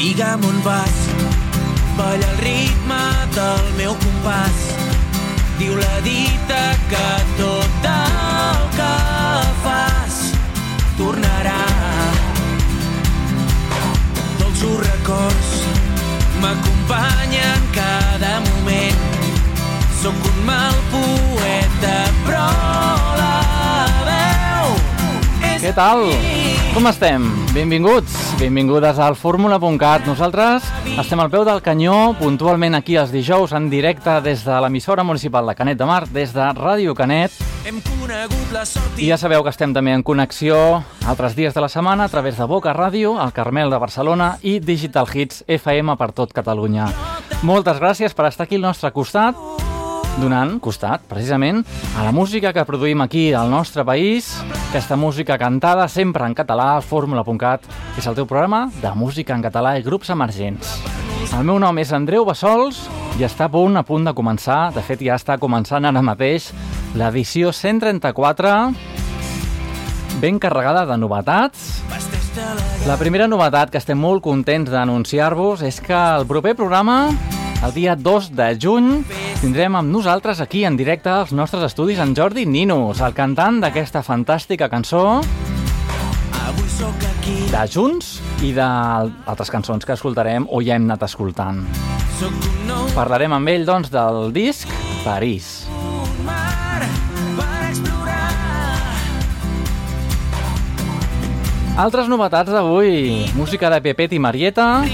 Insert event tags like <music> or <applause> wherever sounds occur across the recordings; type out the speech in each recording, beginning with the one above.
Digue'm on vas, balla el ritme del meu compàs. Diu la dita que tot el que fas tornarà. Dolços records m'acompanyen cada moment. Sóc un mal poeta, però la veu és Què tal? Com estem? Benvinguts, benvingudes al fórmula.cat. Nosaltres estem al peu del canyó, puntualment aquí els dijous, en directe des de l'emissora municipal de Canet de Mar, des de Ràdio Canet. Hem conegut la sort I ja sabeu que estem també en connexió altres dies de la setmana a través de Boca Ràdio, el Carmel de Barcelona i Digital Hits FM per tot Catalunya. Moltes gràcies per estar aquí al nostre costat, donant costat, precisament, a la música que produïm aquí al nostre país, aquesta música cantada sempre en català al fórmula.cat, és el teu programa de música en català i grups emergents. El meu nom és Andreu Bassols i està a punt, a punt de començar, de fet ja està començant ara mateix, l'edició 134, ben carregada de novetats. La primera novetat que estem molt contents d'anunciar-vos és que el proper programa, el dia 2 de juny, tindrem amb nosaltres aquí en directe als nostres estudis en Jordi Ninos, el cantant d'aquesta fantàstica cançó de Junts i d'altres cançons que escoltarem o ja hem anat escoltant. Parlarem amb ell, doncs, del disc París. Altres novetats d'avui. Música de Pepet i Marieta,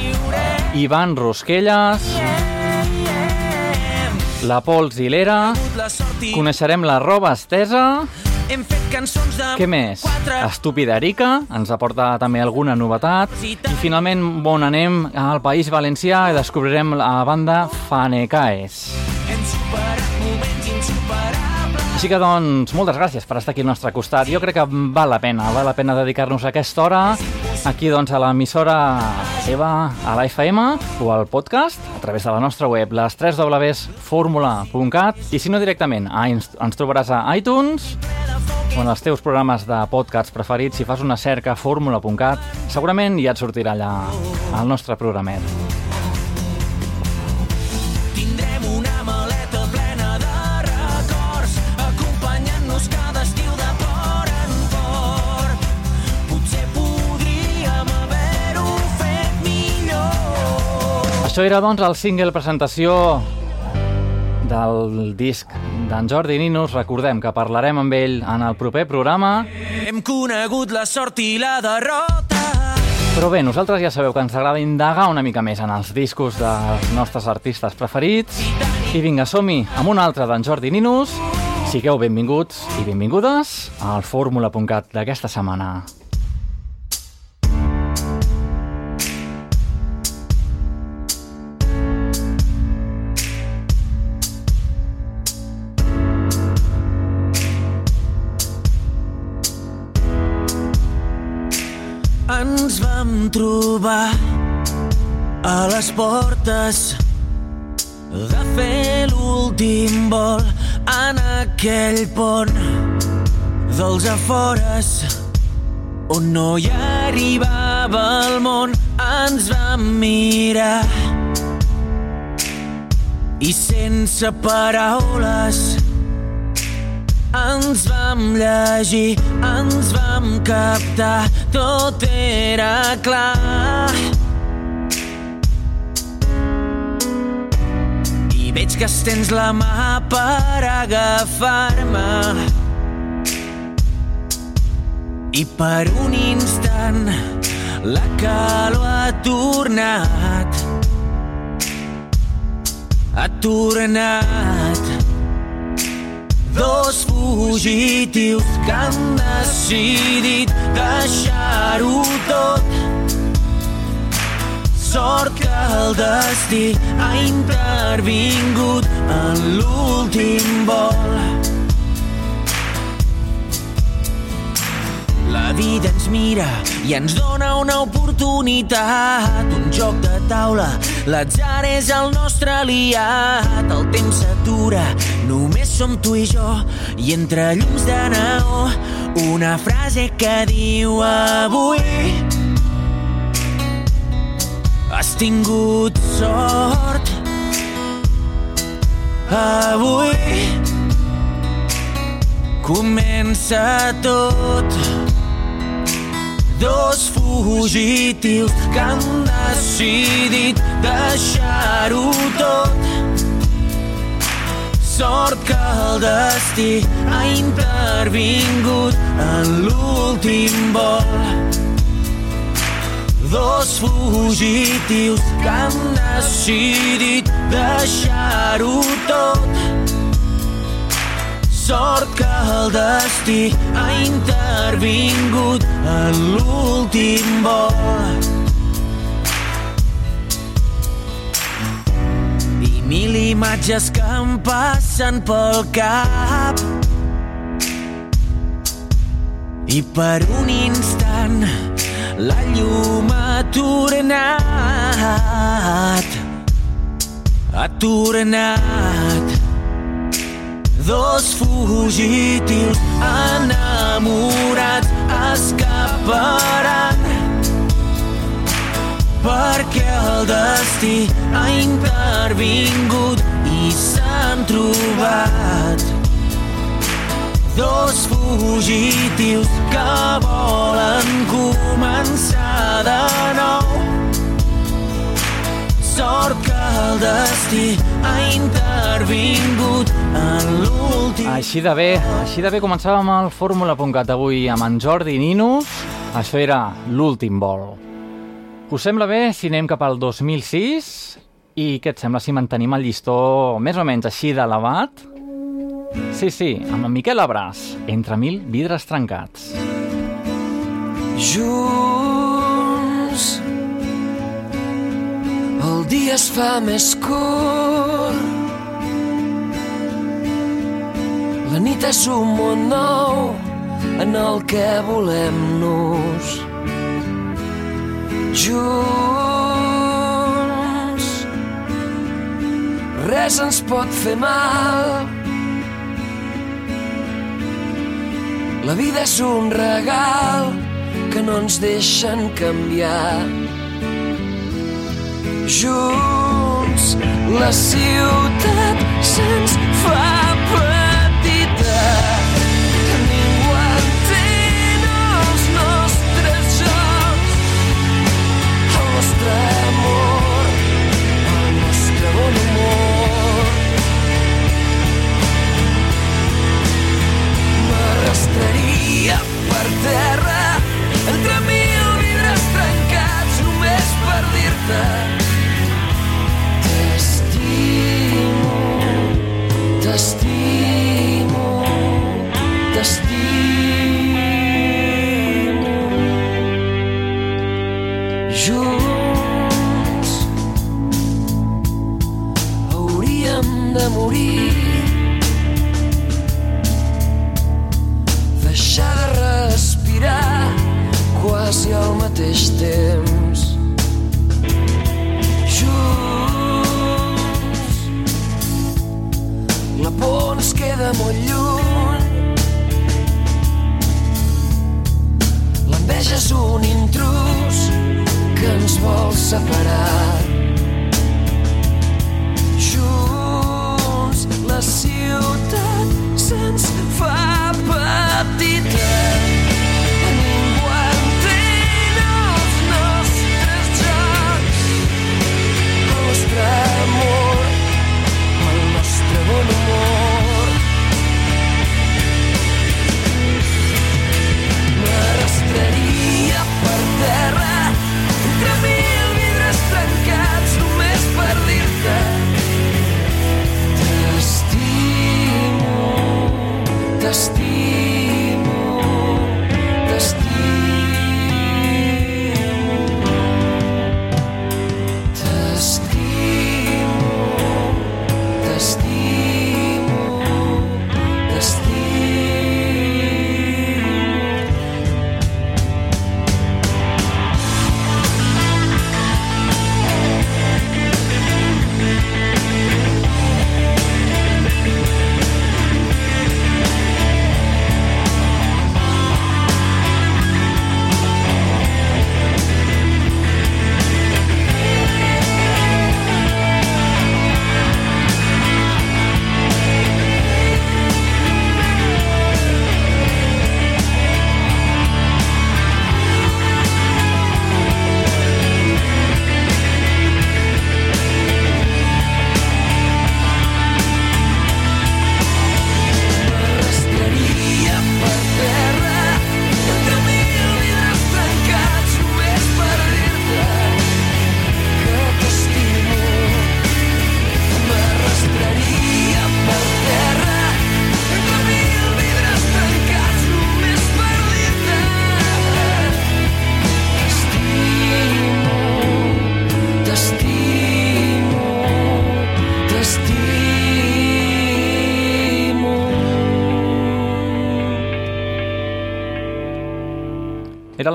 Ivan Rosquelles, la Pols i l'Era, coneixerem la roba estesa, hem fet cançons de què més? Estúpida Erika, ens aporta també alguna novetat, i finalment, bon, anem al País Valencià i descobrirem la banda Fanecaes. Insuperables. Així que, doncs, moltes gràcies per estar aquí al nostre costat. Jo crec que val la pena, val la pena dedicar-nos a aquesta hora aquí, doncs, a l'emissora teva, a la FM o al podcast, a través de la nostra web, les 3 www.formula.cat i si no directament, a, ens trobaràs a iTunes o en els teus programes de podcast preferits, si fas una cerca a fórmula.cat, segurament ja et sortirà allà el nostre programet. Això era, doncs, el single presentació del disc d'en Jordi Ninos. Recordem que parlarem amb ell en el proper programa. Hem conegut la sort i la derrota. Però bé, nosaltres ja sabeu que ens agrada indagar una mica més en els discos dels nostres artistes preferits. I vinga, som-hi amb un altre d'en Jordi Ninos. Sigueu benvinguts i benvingudes al fórmula.cat d'aquesta setmana. Vam trobar a les portes de fer l'últim vol en aquell pont dels afores on no hi arribava el món. Ens vam mirar i sense paraules ens vam llegir, ens vam captar, tot era clar. I veig que estens la mà per agafar-me. I per un instant la calor ha tornat. Ha tornat. Dos fugitius que han decidit deixar-ho tot. Sort que el destí ha intervingut en l'últim vol. La vida ens mira i ens dona una oportunitat, un joc de taula. L'atzar és el nostre aliat, el temps s'atura, només som tu i jo, i entre llums de neó, una frase que diu avui has tingut sort. Avui comença tot. Dos fugitius que han decidit deixar-ho tot. Sort que el destí ha intervingut en l'últim vol Dos fugitius que han decidit deixar-ho tot. Sort que el destí ha intervingut en l'últim vol. mil imatges que em passen pel cap. I per un instant la llum ha tornat, ha tornat. Dos fugitius enamorats escaparan perquè el destí ha intervingut i s'han trobat dos fugitius que volen començar de nou. Sort que el destí ha intervingut en l'últim... Així de bé, així de bé començàvem el Fórmula.cat avui amb en Jordi Ninus. Això era l'últim vol. Us sembla bé si anem cap al 2006? I què et sembla si mantenim el llistó més o menys així d'elevat? Sí, sí, amb en Miquel Abràs, entre mil vidres trencats. Junts el dia es fa més curt La nit és un món nou en el que volem-nos Junts res ens pot fer mal La vida és un regal que no ens deixen canviar. Junts la ciutat se'ns fa terra entre mil vidres trencats només per dir-te T'estimo, t'estimo, t'estimo. Junts hauríem de morir mateix temps. Junts, la por ens queda molt lluny. L'enveja és un intrus que ens vol separar.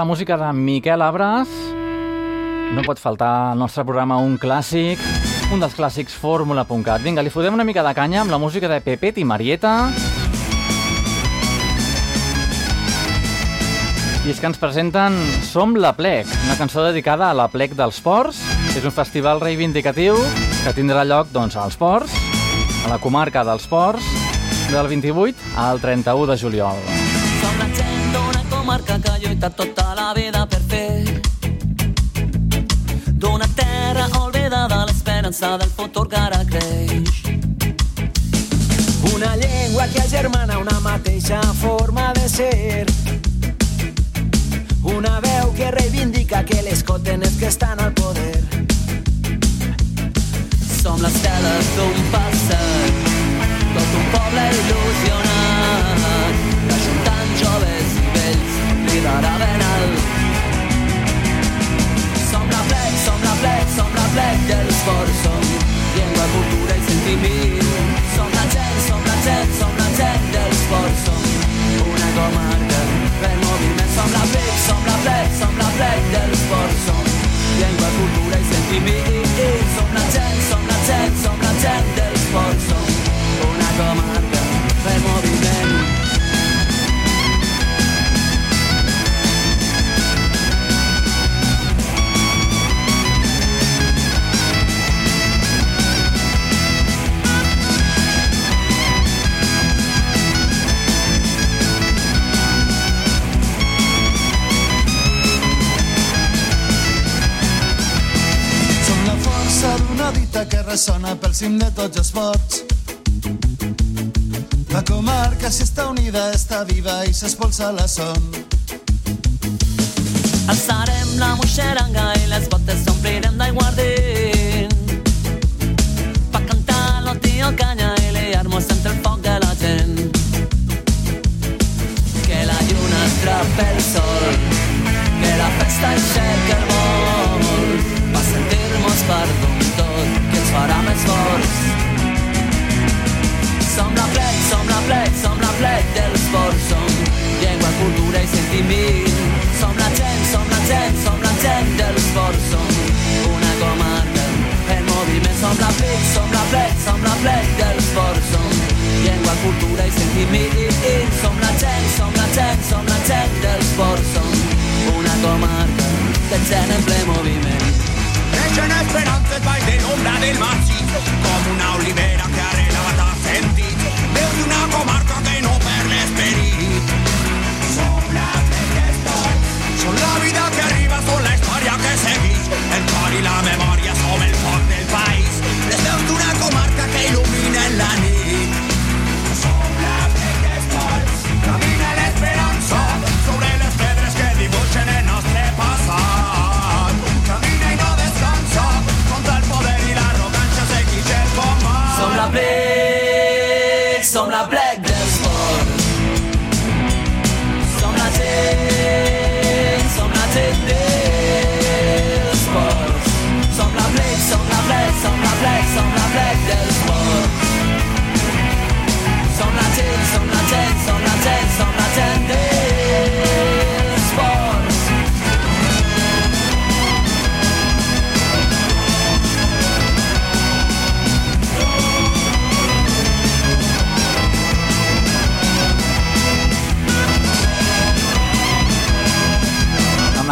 La música de Miquel Abras. No pot faltar al nostre programa un clàssic, un dels clàssics fórmula.cat. Vinga, li fotem una mica de canya amb la música de Pepet i Marieta. I és que ens presenten Som la Plec, una cançó dedicada a la Plec dels Ports. És un festival reivindicatiu que tindrà lloc doncs, als Ports, a la comarca dels Ports, del 28 al 31 de juliol. Som la gent d'una comarca que ha lluitat vida per fer d'una terra oblidada l'esperança del futur que ara creix. Una llengua que agermana una mateixa forma de ser. Una veu que reivindica que l'escoten els que estan al poder. Som les teles d'un passat, tot un poble il·lusionat, ajuntant joves i vells lideraven el. Som la plec, som la plec, som la plec dels forts, som cultura i sentiment. Som la gent, som la gent, som som una comarca per moviment. Som la plec, som la plec, som som llengua, cultura i sentiment. Som la gent, som la gent, som som una comarca per moviment. Dita que ressona pel cim de tots els forts. La comarca, si està unida, està viva i s'espolsa la son. Alçarem la moixeranga i les botes s'omplirem d'aiguardent. Pa cantar lo tio canya i liar-nos entre el foc de la gent. Que la lluna atrapa el sol, que la festa aixeca el vol. D'un tot que ens farà més forts. Som la plec, som la plec, som la plec dels forts, som llengua, cultura i sentiment. Som la gent, som la gent, som la gent dels forts, som una comarca en moviment. Som la plec, som la plec, som la plec dels forts, som llengua, cultura i sentiment. Som la gent, som la gent, som la gent dels forts, som una comarca de gent en ple moviment. Creixen esperances baix de l'ombra del massís, com una olivera que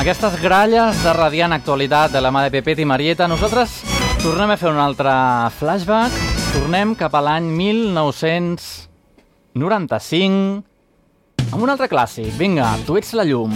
aquestes gralles de radiant actualitat de la mà de Pepet i Marieta, nosaltres tornem a fer un altre flashback. Tornem cap a l'any 1995 amb un altre clàssic. Vinga, tu ets la llum.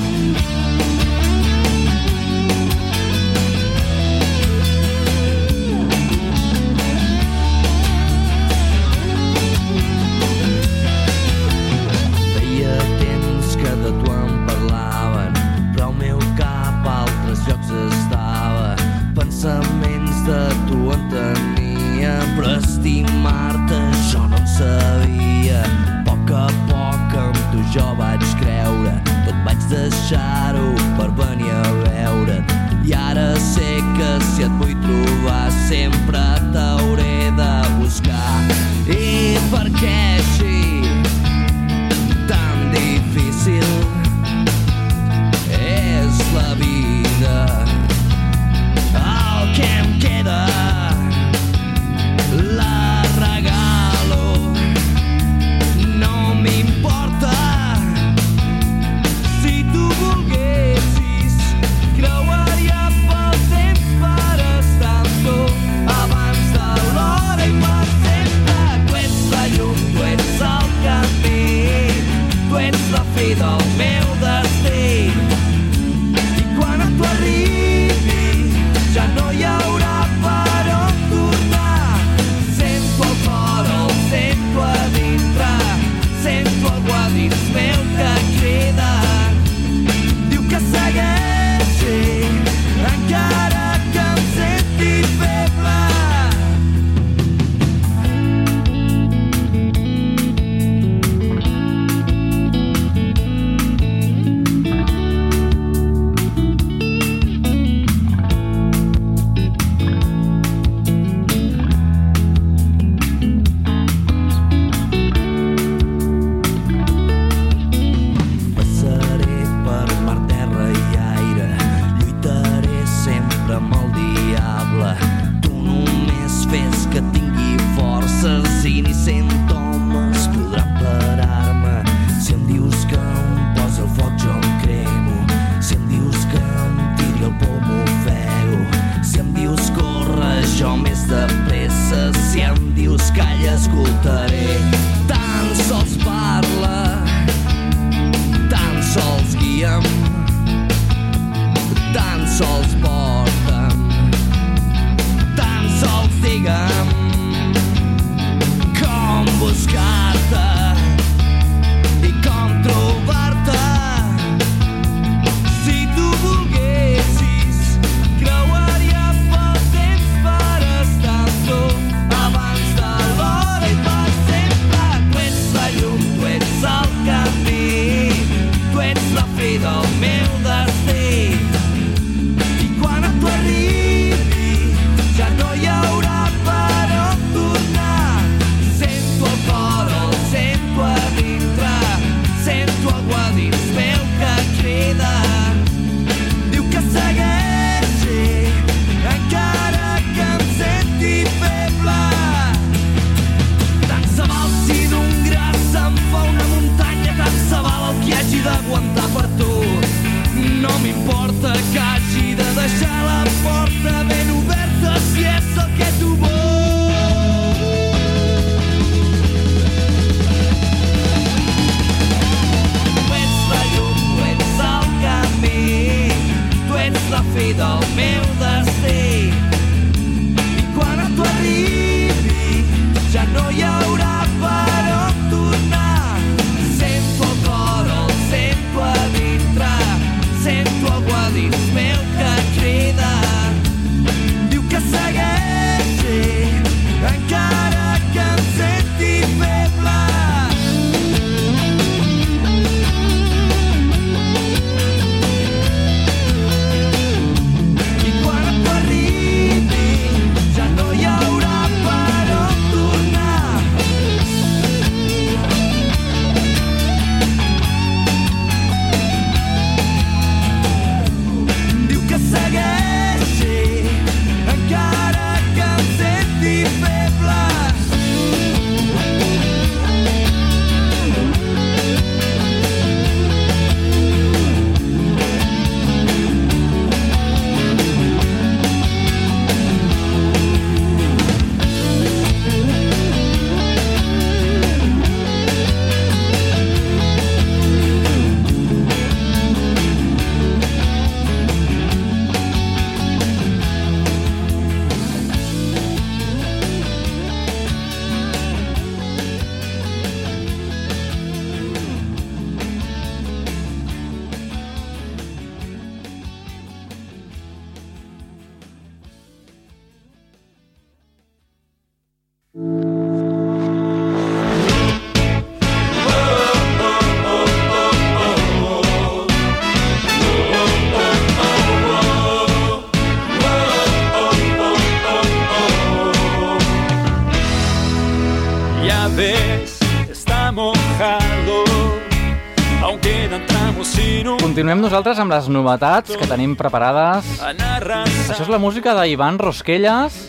Nosaltres amb les novetats que tenim preparades. Això és la música d'Ivan Rosquelles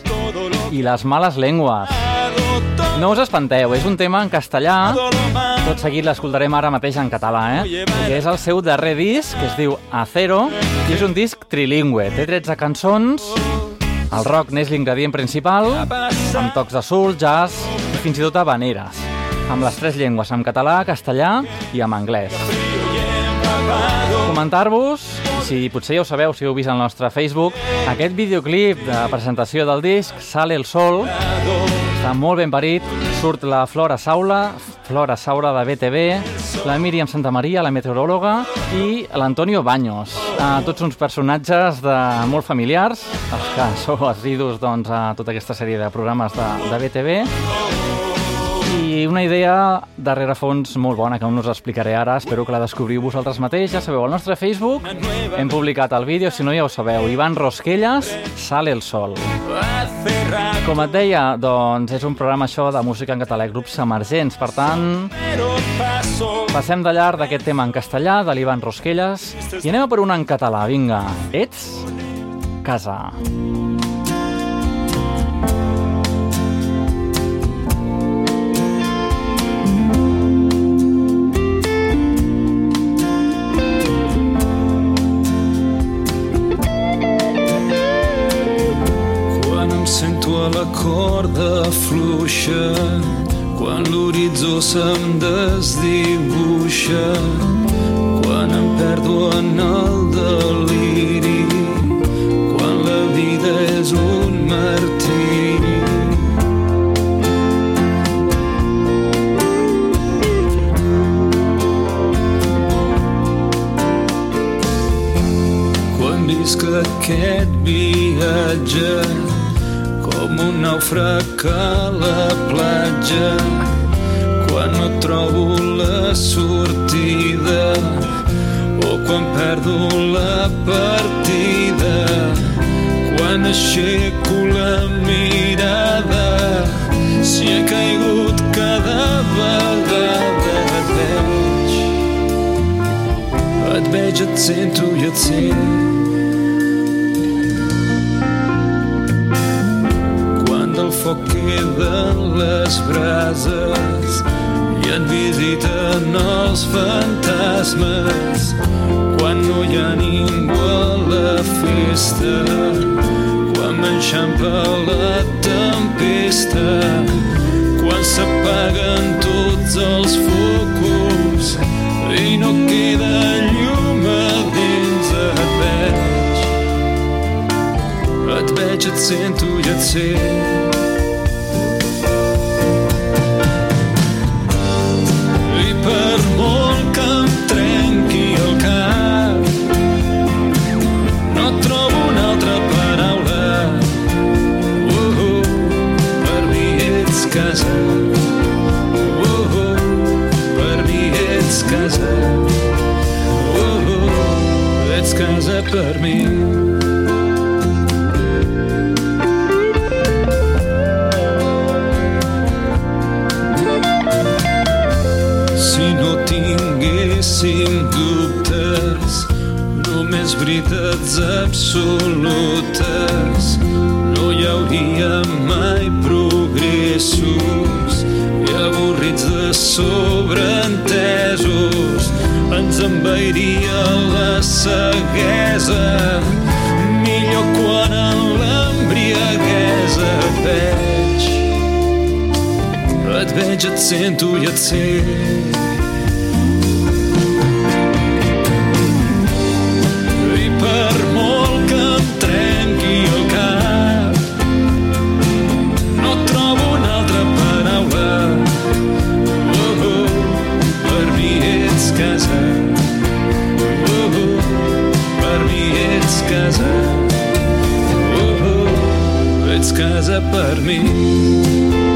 i les males llengües. No us espanteu, és un tema en castellà. Tot seguit l'escoltarem ara mateix en català, eh? I és el seu darrer disc, que es diu Acero, i és un disc trilingüe. Té 13 cançons, el rock n'és l'ingredient principal, amb tocs de soul, jazz i fins i tot habaneres, amb les tres llengües, en català, castellà i en anglès. Comentar-vos, si potser ja ho sabeu, si heu vist al nostre Facebook, aquest videoclip de presentació del disc, Sale el Sol, està molt ben parit, surt la Flora Saula, Flora Saura de BTV, la Míriam Santa Maria, la meteoròloga, i l'Antonio Baños. Uh, tots uns personatges de molt familiars, els que sou assidus doncs, a tota aquesta sèrie de programes de, de BTV, i una idea darrere fons molt bona que no us explicaré ara, espero que la descobriu vosaltres mateix. Ja sabeu, al nostre Facebook hem publicat el vídeo, si no ja ho sabeu, Ivan Rosquelles, Sale el Sol. Com et deia, doncs és un programa això de música en català i grups emergents, per tant, passem de llarg d'aquest tema en castellà, de l'Ivan Rosquelles, i anem a per una en català, vinga. Ets casa. Quan la corda fluixa, quan l'horitzó se'm desdibuixa, quan em perdo en el deliri, quan la vida és un martiri. Quan visc aquest viatge com un nàufrag a la platja quan no trobo la sortida o quan perdo la partida quan aixeco la mirada si he caigut cada vegada et veig. Et veig, et sento i et sent foc queden les brases i en visiten els fantasmes. Quan no hi ha ningú a la festa quan m'enxampa la tempesta quan s'apaguen tots els focus i no queda llum a dins et veig. Et veig, et sento i et sent per mi. Si no tinguéssim dubtes només veritats absolutes no hi hauria mai progressos. I avorrits de sobreentesos ens envairia la ceguesa millor quan en l'embriaguesa et veig et veig, et sento i et sent. -huh, ets casa per mi.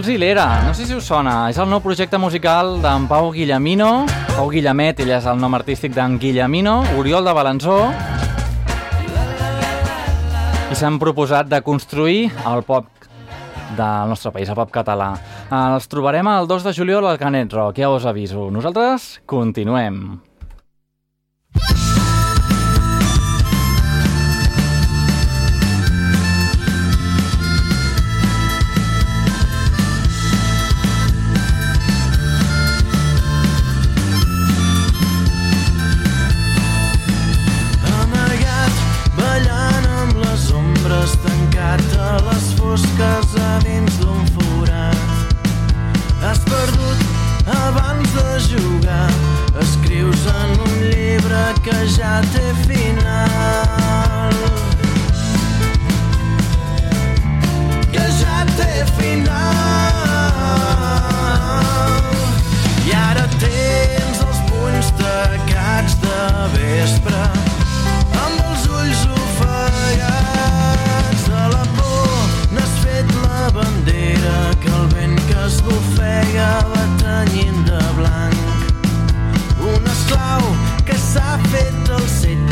Jules Hilera, no sé si us sona, és el nou projecte musical d'en Pau Guillemino, Pau Guillemet, ell és el nom artístic d'en Guillemino, Oriol de Balanzó, i s'han proposat de construir el pop del nostre país, el pop català. Els trobarem el 2 de juliol al Canet Rock, ja us aviso. Nosaltres continuem. fosques a dins d'un forat. Has perdut abans de jugar, escrius en un llibre que ja té final.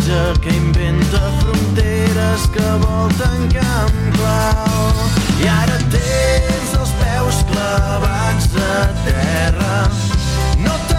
platja que inventa fronteres que volten camp clau. I ara tens els peus clavats a terra. No te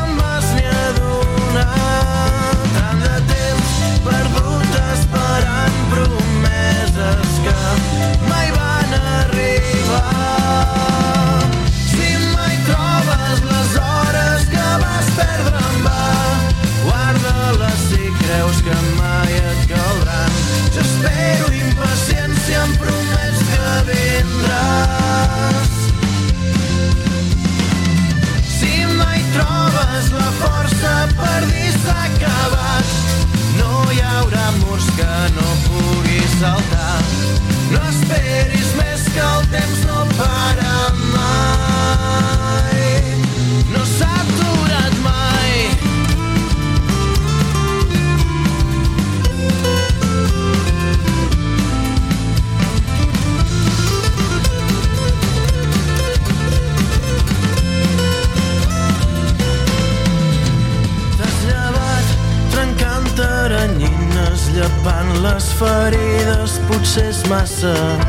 myself.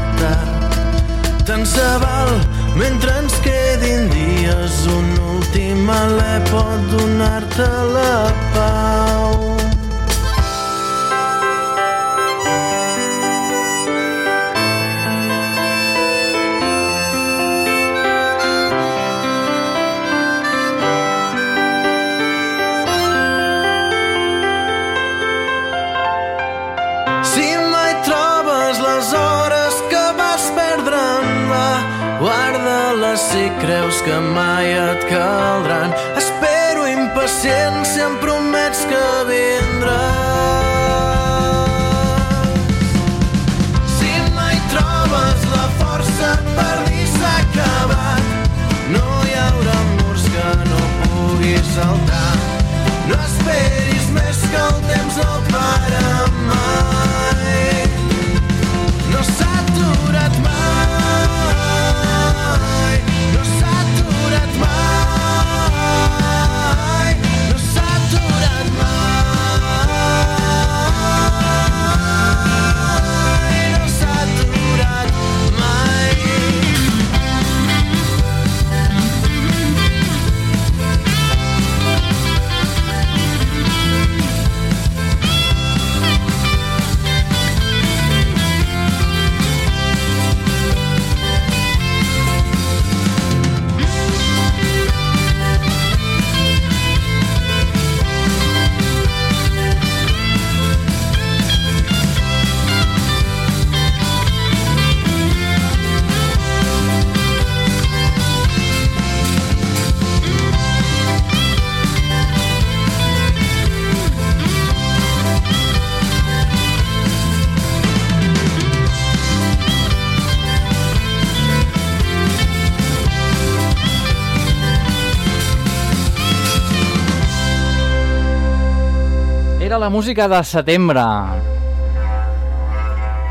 La música de setembre.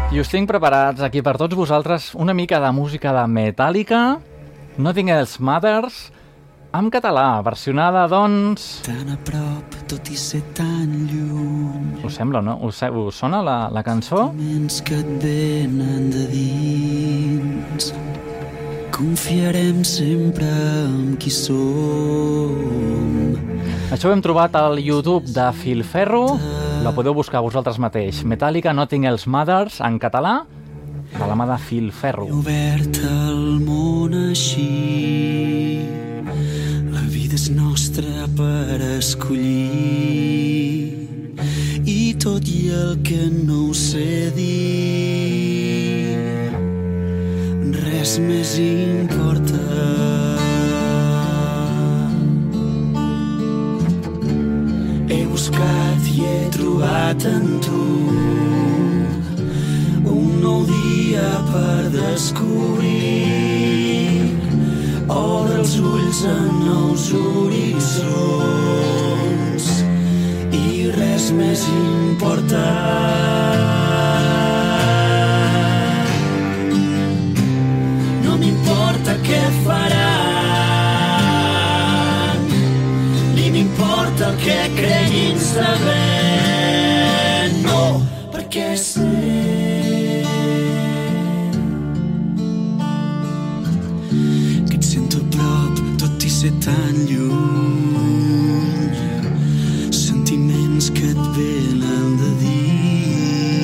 I us tinc preparats aquí per tots vosaltres una mica de música de Metallica, Nothing Else Matters, en català, versionada, doncs... Tan a prop, tot i ser tan lluny. Us sembla, no? Us, us sona la, la cançó? Que et venen de dins. Confiarem sempre en qui som. Això ho hem trobat al YouTube de Filferro, la podeu buscar vosaltres mateix. Metallica Nothing Else Matters, en català, de la mà de Filferro. He obert el món així. La vida és nostra per escollir. I tot i el que no ho sé dir, res més importa. Buscat i he trobat en tu un nou dia per descobrir. Obre els ulls a nous horitzons i res més importa. Ser tan lluny. Sentiments que et venen de dins.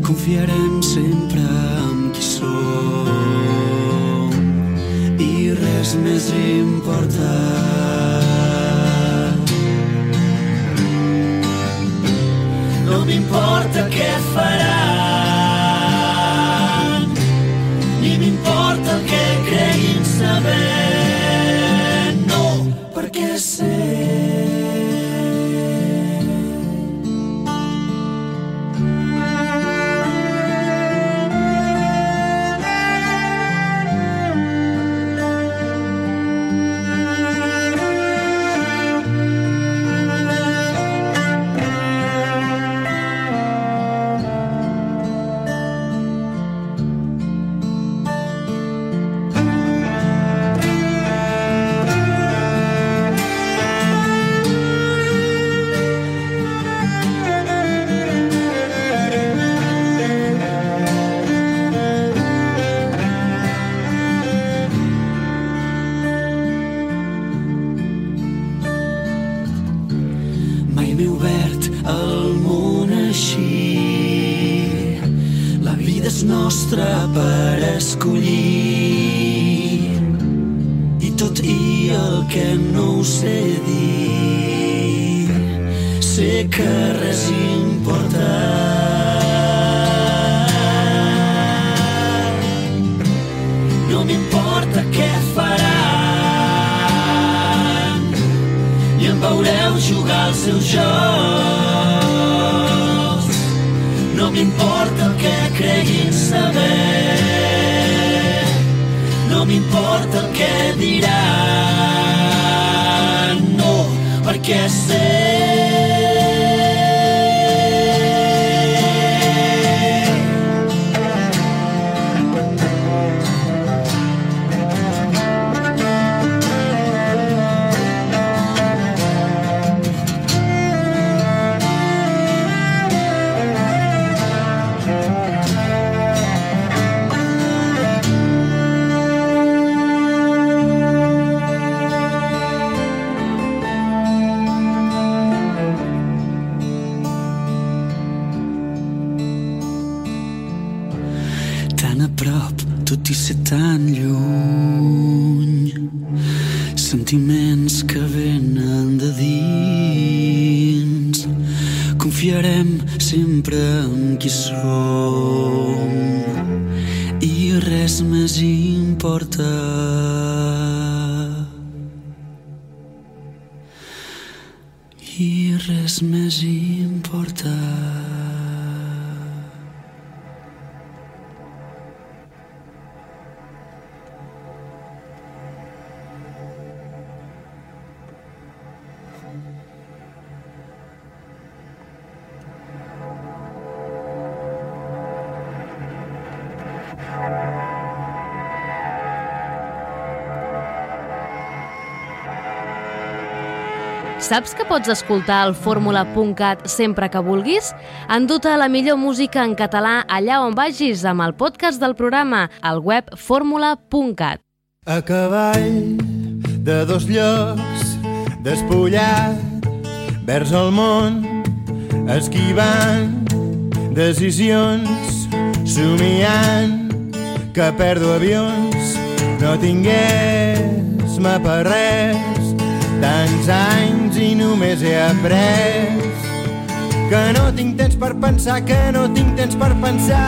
Confiarem sempre en qui som i res més importa. Sentiments que venen de dins. Confiarem sempre en qui som i res més importa. I res més importa. Saps que pots escoltar el fórmula.cat sempre que vulguis? Enduta la millor música en català allà on vagis amb el podcast del programa, al web fórmula.cat. A cavall de dos llocs, despullat, vers el món, esquivant decisions, somiant que perdo avions, no tingués-me per res, tants anys i només he après que no tinc temps per pensar, que no tinc temps per pensar.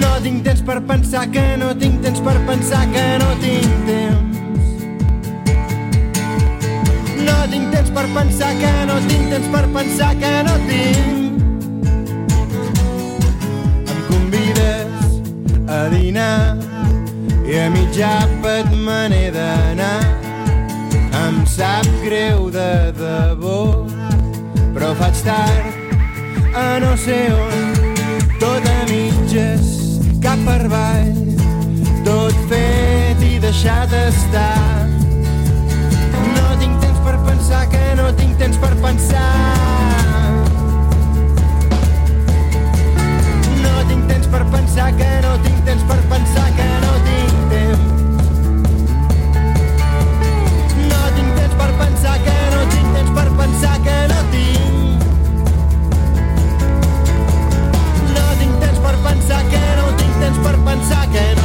No tinc temps per pensar, que no tinc temps per pensar, que no tinc temps. No tinc temps per pensar, que no tinc temps per pensar, que no tinc. Em convides a dinar i a mig àpat me n'he d'anar. Em sap greu de debò, però faig tard a no sé on, tot a mitges, cap per avall, tot fet i deixat estar. No tinc temps per pensar, que no tinc temps per pensar. No tinc temps per pensar, que no tinc temps per pensar, que per pensar, que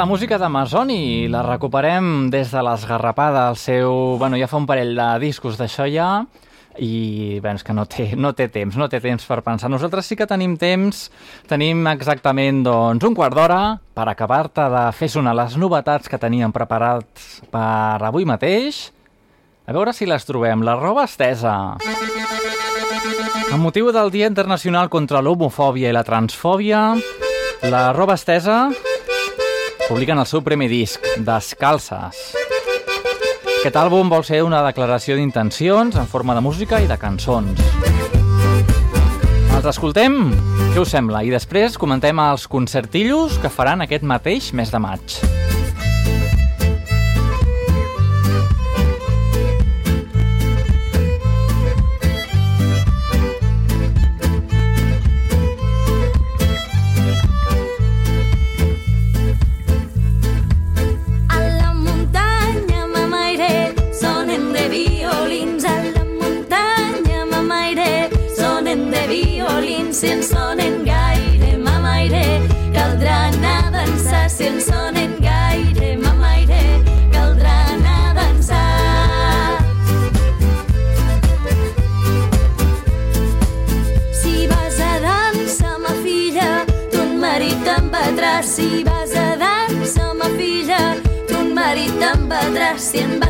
la música d'Amazoni, la recuperem des de l'Esgarrapada, el seu... Bueno, ja fa un parell de discos d'això ja, i bé, és que no té, no té temps, no té temps per pensar. Nosaltres sí que tenim temps, tenim exactament doncs, un quart d'hora per acabar-te de fer sonar les novetats que teníem preparats per avui mateix. A veure si les trobem. La roba estesa. Amb motiu del Dia Internacional contra l'Homofòbia i la Transfòbia, la roba estesa publiquen el seu primer disc, Descalces. Aquest àlbum vol ser una declaració d'intencions en forma de música i de cançons. Els escoltem? Què us sembla? I després comentem els concertillos que faran aquest mateix mes de maig. siempre.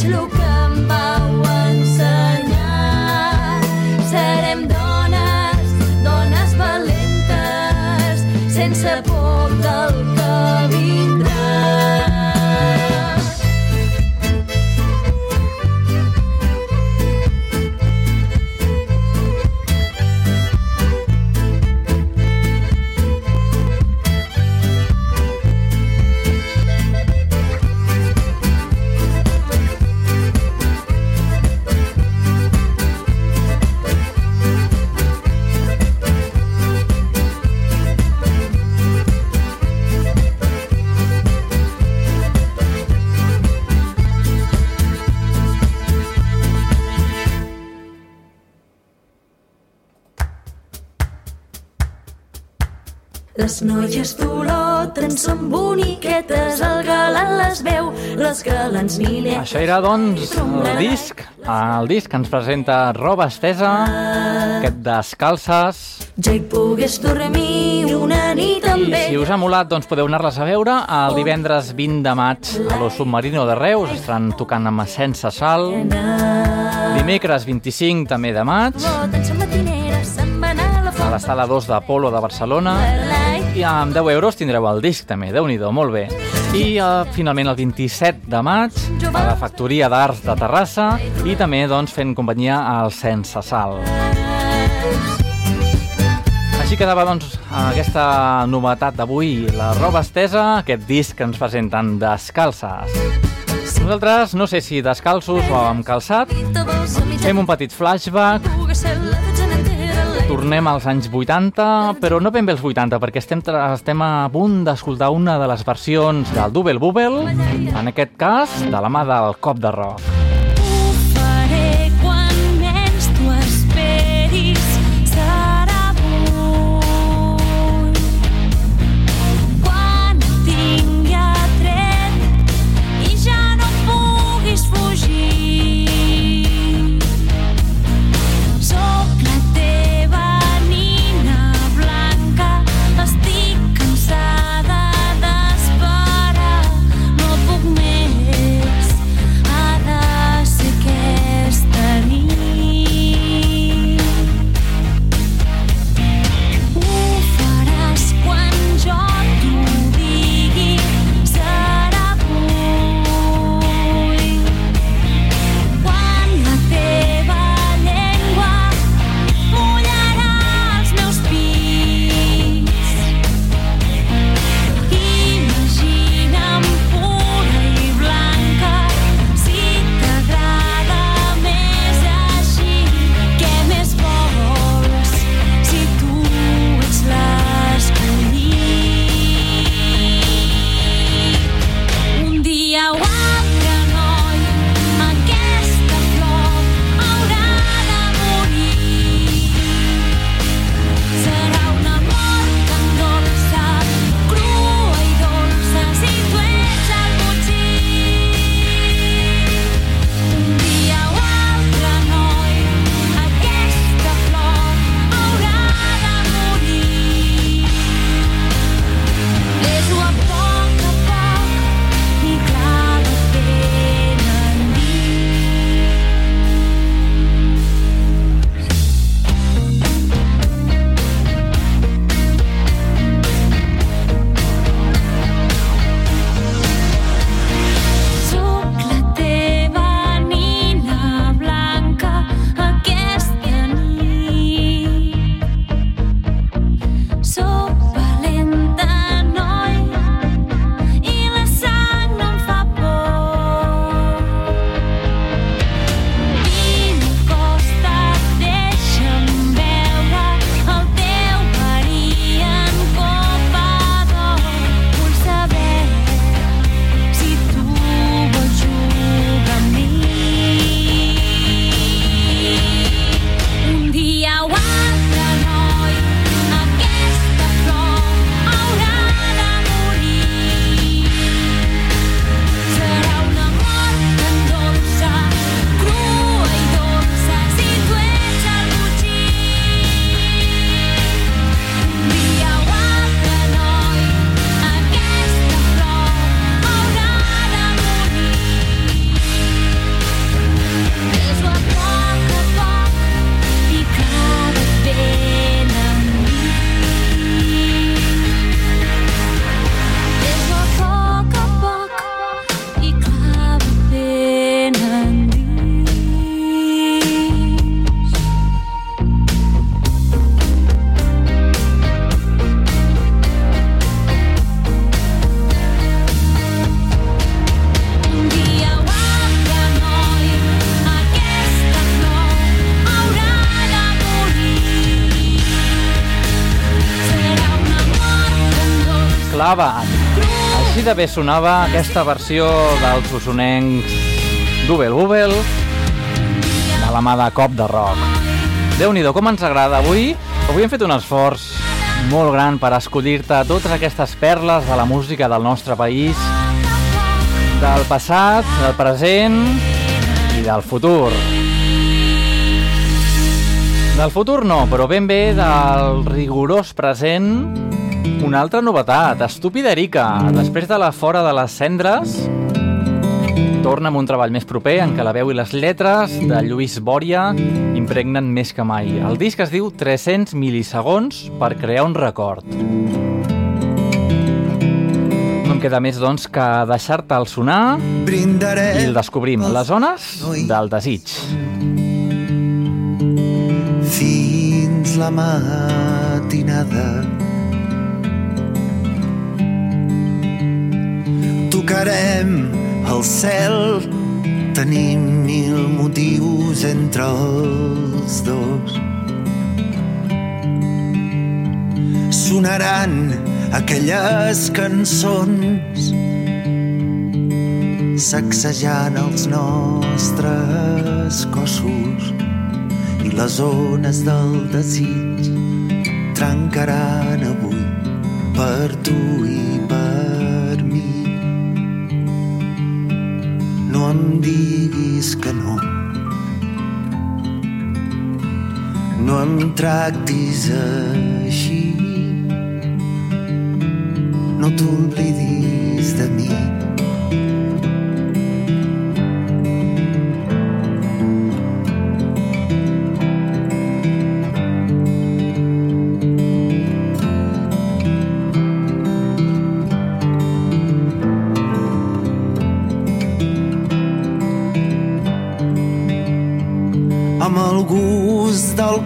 faig lo que. Serem dones, dones valentes, sense por del boniquetes, el galant les veu, les galants minetes. Això era, doncs, el disc, el disc que ens presenta Roba Estesa, aquest Descalces, Ja hi pogués dormir una nit amb I si us ha molat, doncs podeu anar-les a veure el divendres 20 de maig a lo Submarino de Reus, estaran tocant amb Sense Sal. Dimecres 25 també de maig, sala 2 d'Apolo de Barcelona. I amb 10 euros tindreu el disc també, déu nhi molt bé. I uh, finalment el 27 de maig a la Factoria d'Arts de Terrassa i també doncs, fent companyia al Sense Sal. Així quedava doncs, aquesta novetat d'avui, la roba estesa, aquest disc que ens presenten descalces. Nosaltres, no sé si descalços o amb calçat, fem un petit flashback Tornem als anys 80, però no ben bé els 80, perquè estem, estem a punt d'escoltar una de les versions del Double Bubble, en aquest cas, de la mà del Cop de Rock. Així de bé sonava aquesta versió dels usonencs Double Bubble de la mà de Cop de Rock. Déu-n'hi-do, com ens agrada avui. Avui hem fet un esforç molt gran per escollir-te totes aquestes perles de la música del nostre país, del passat, del present i del futur. Del futur no, però ben bé del rigorós present una altra novetat, Estúpida Erika. Després de la Fora de les Cendres, torna amb un treball més proper en què la veu i les lletres de Lluís Bòria impregnen més que mai. El disc es diu 300 milisegons per crear un record. No em queda més, doncs, que deixar-te el sonar i el descobrim. Les zones del desig. fins la matinada. Tocarem el cel, tenim mil motius entre els dos. sonaran aquelles cançons sacsejant els nostres cossos i les ones del desig trencaran avui per tu i em diguis que no, no em tractis així, no t'oblidis de mi.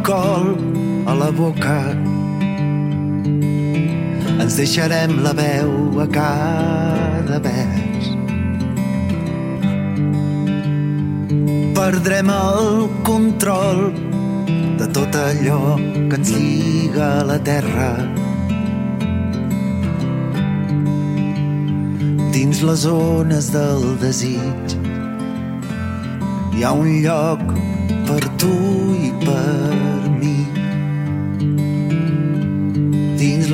Gust d'alcohol a la boca. Ens deixarem la veu a cada vers. Perdrem el control de tot allò que ens lliga a la terra. Dins les zones del desig hi ha un lloc per tu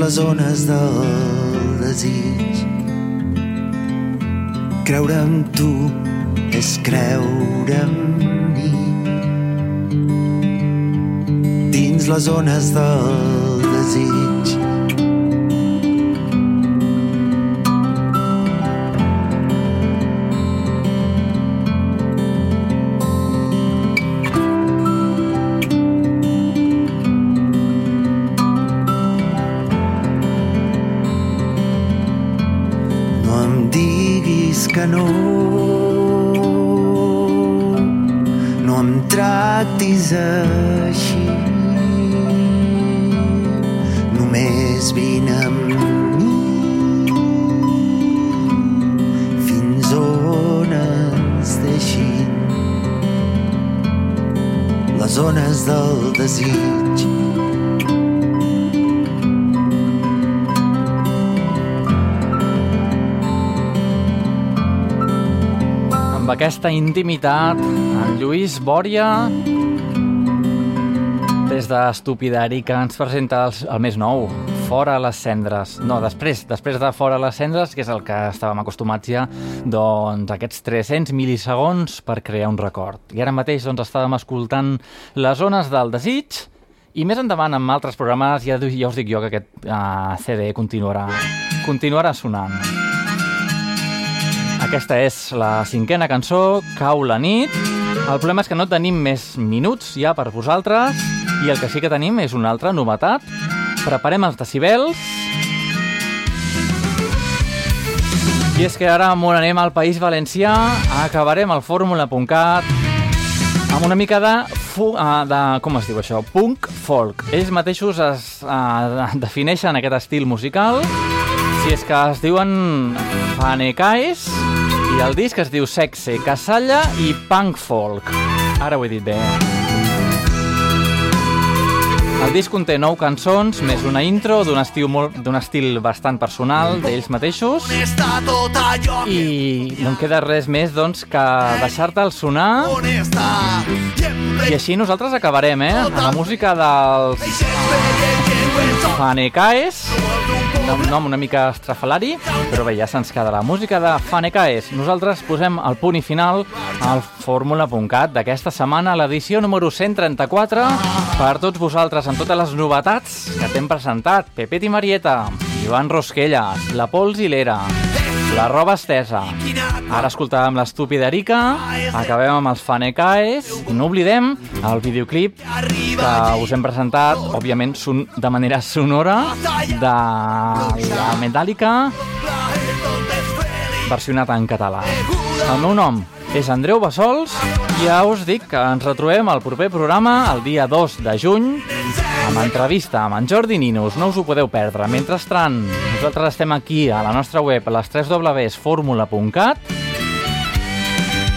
les zones del desig. Creure en tu és creure en mi. Dins les zones del desig. Diguis Aquesta intimitat, en Lluís Bòria, des d'Estupidari, que ens presenta el, el més nou, Fora les cendres. No, després, després de Fora les cendres, que és el que estàvem acostumats ja, doncs aquests 300 milisegons per crear un record. I ara mateix doncs, estàvem escoltant les zones del desig, i més endavant, amb altres programes, ja, ja us dic jo que aquest uh, CD continuarà, continuarà sonant. Aquesta és la cinquena cançó, Cau la nit. El problema és que no tenim més minuts ja per vosaltres i el que sí que tenim és una altra novetat. Preparem els decibels. I és que ara on anem al País Valencià acabarem el fórmula.cat amb una mica de, fu uh, de... com es diu això? Punk folk. Ells mateixos es uh, <laughs> defineixen aquest estil musical si és que es diuen Fanecaes el disc es diu Sexe, Casalla i Punk Folk. Ara ho he dit bé. El disc conté nou cançons, més una intro d'un estil, molt, estil bastant personal d'ells mateixos i no em queda res més doncs, que deixar-te'l sonar i així nosaltres acabarem, eh? Amb la música dels Fanecaes, un nom una mica estrafalari, però bé, ja se'ns queda la música de Fanecaes. Nosaltres posem el punt i final al fórmula.cat d'aquesta setmana, l'edició número 134, per tots vosaltres, amb totes les novetats que t'hem presentat. Pepet i Marieta, Joan Rosquelles, la Pols i l'Era, la roba estesa. Ara escoltàvem l'estúpida Erika, acabem amb els Fanecaes, i no oblidem el videoclip que us hem presentat, òbviament son, de manera sonora, de la Metallica, versionat en català. El meu nom és Andreu Bassols i ja us dic que ens retrobem al proper programa el dia 2 de juny amb entrevista amb en Jordi Ninus, no us ho podeu perdre. Mentrestant, nosaltres estem aquí a la nostra web, a les 3 www.formula.cat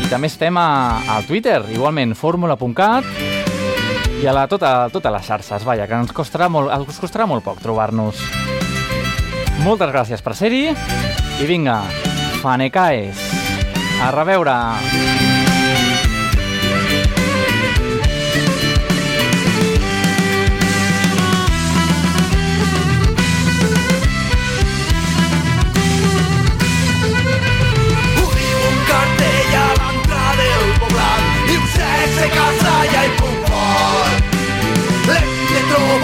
i també estem a, a Twitter, igualment, formula.cat I a la, tota, totes les xarxes, vaja, que ens costarà molt, us costarà molt poc trobar-nos. Moltes gràcies per ser-hi i vinga, fanecaes. A reveure! Sexe, casa i el futbol. L'hem de trobar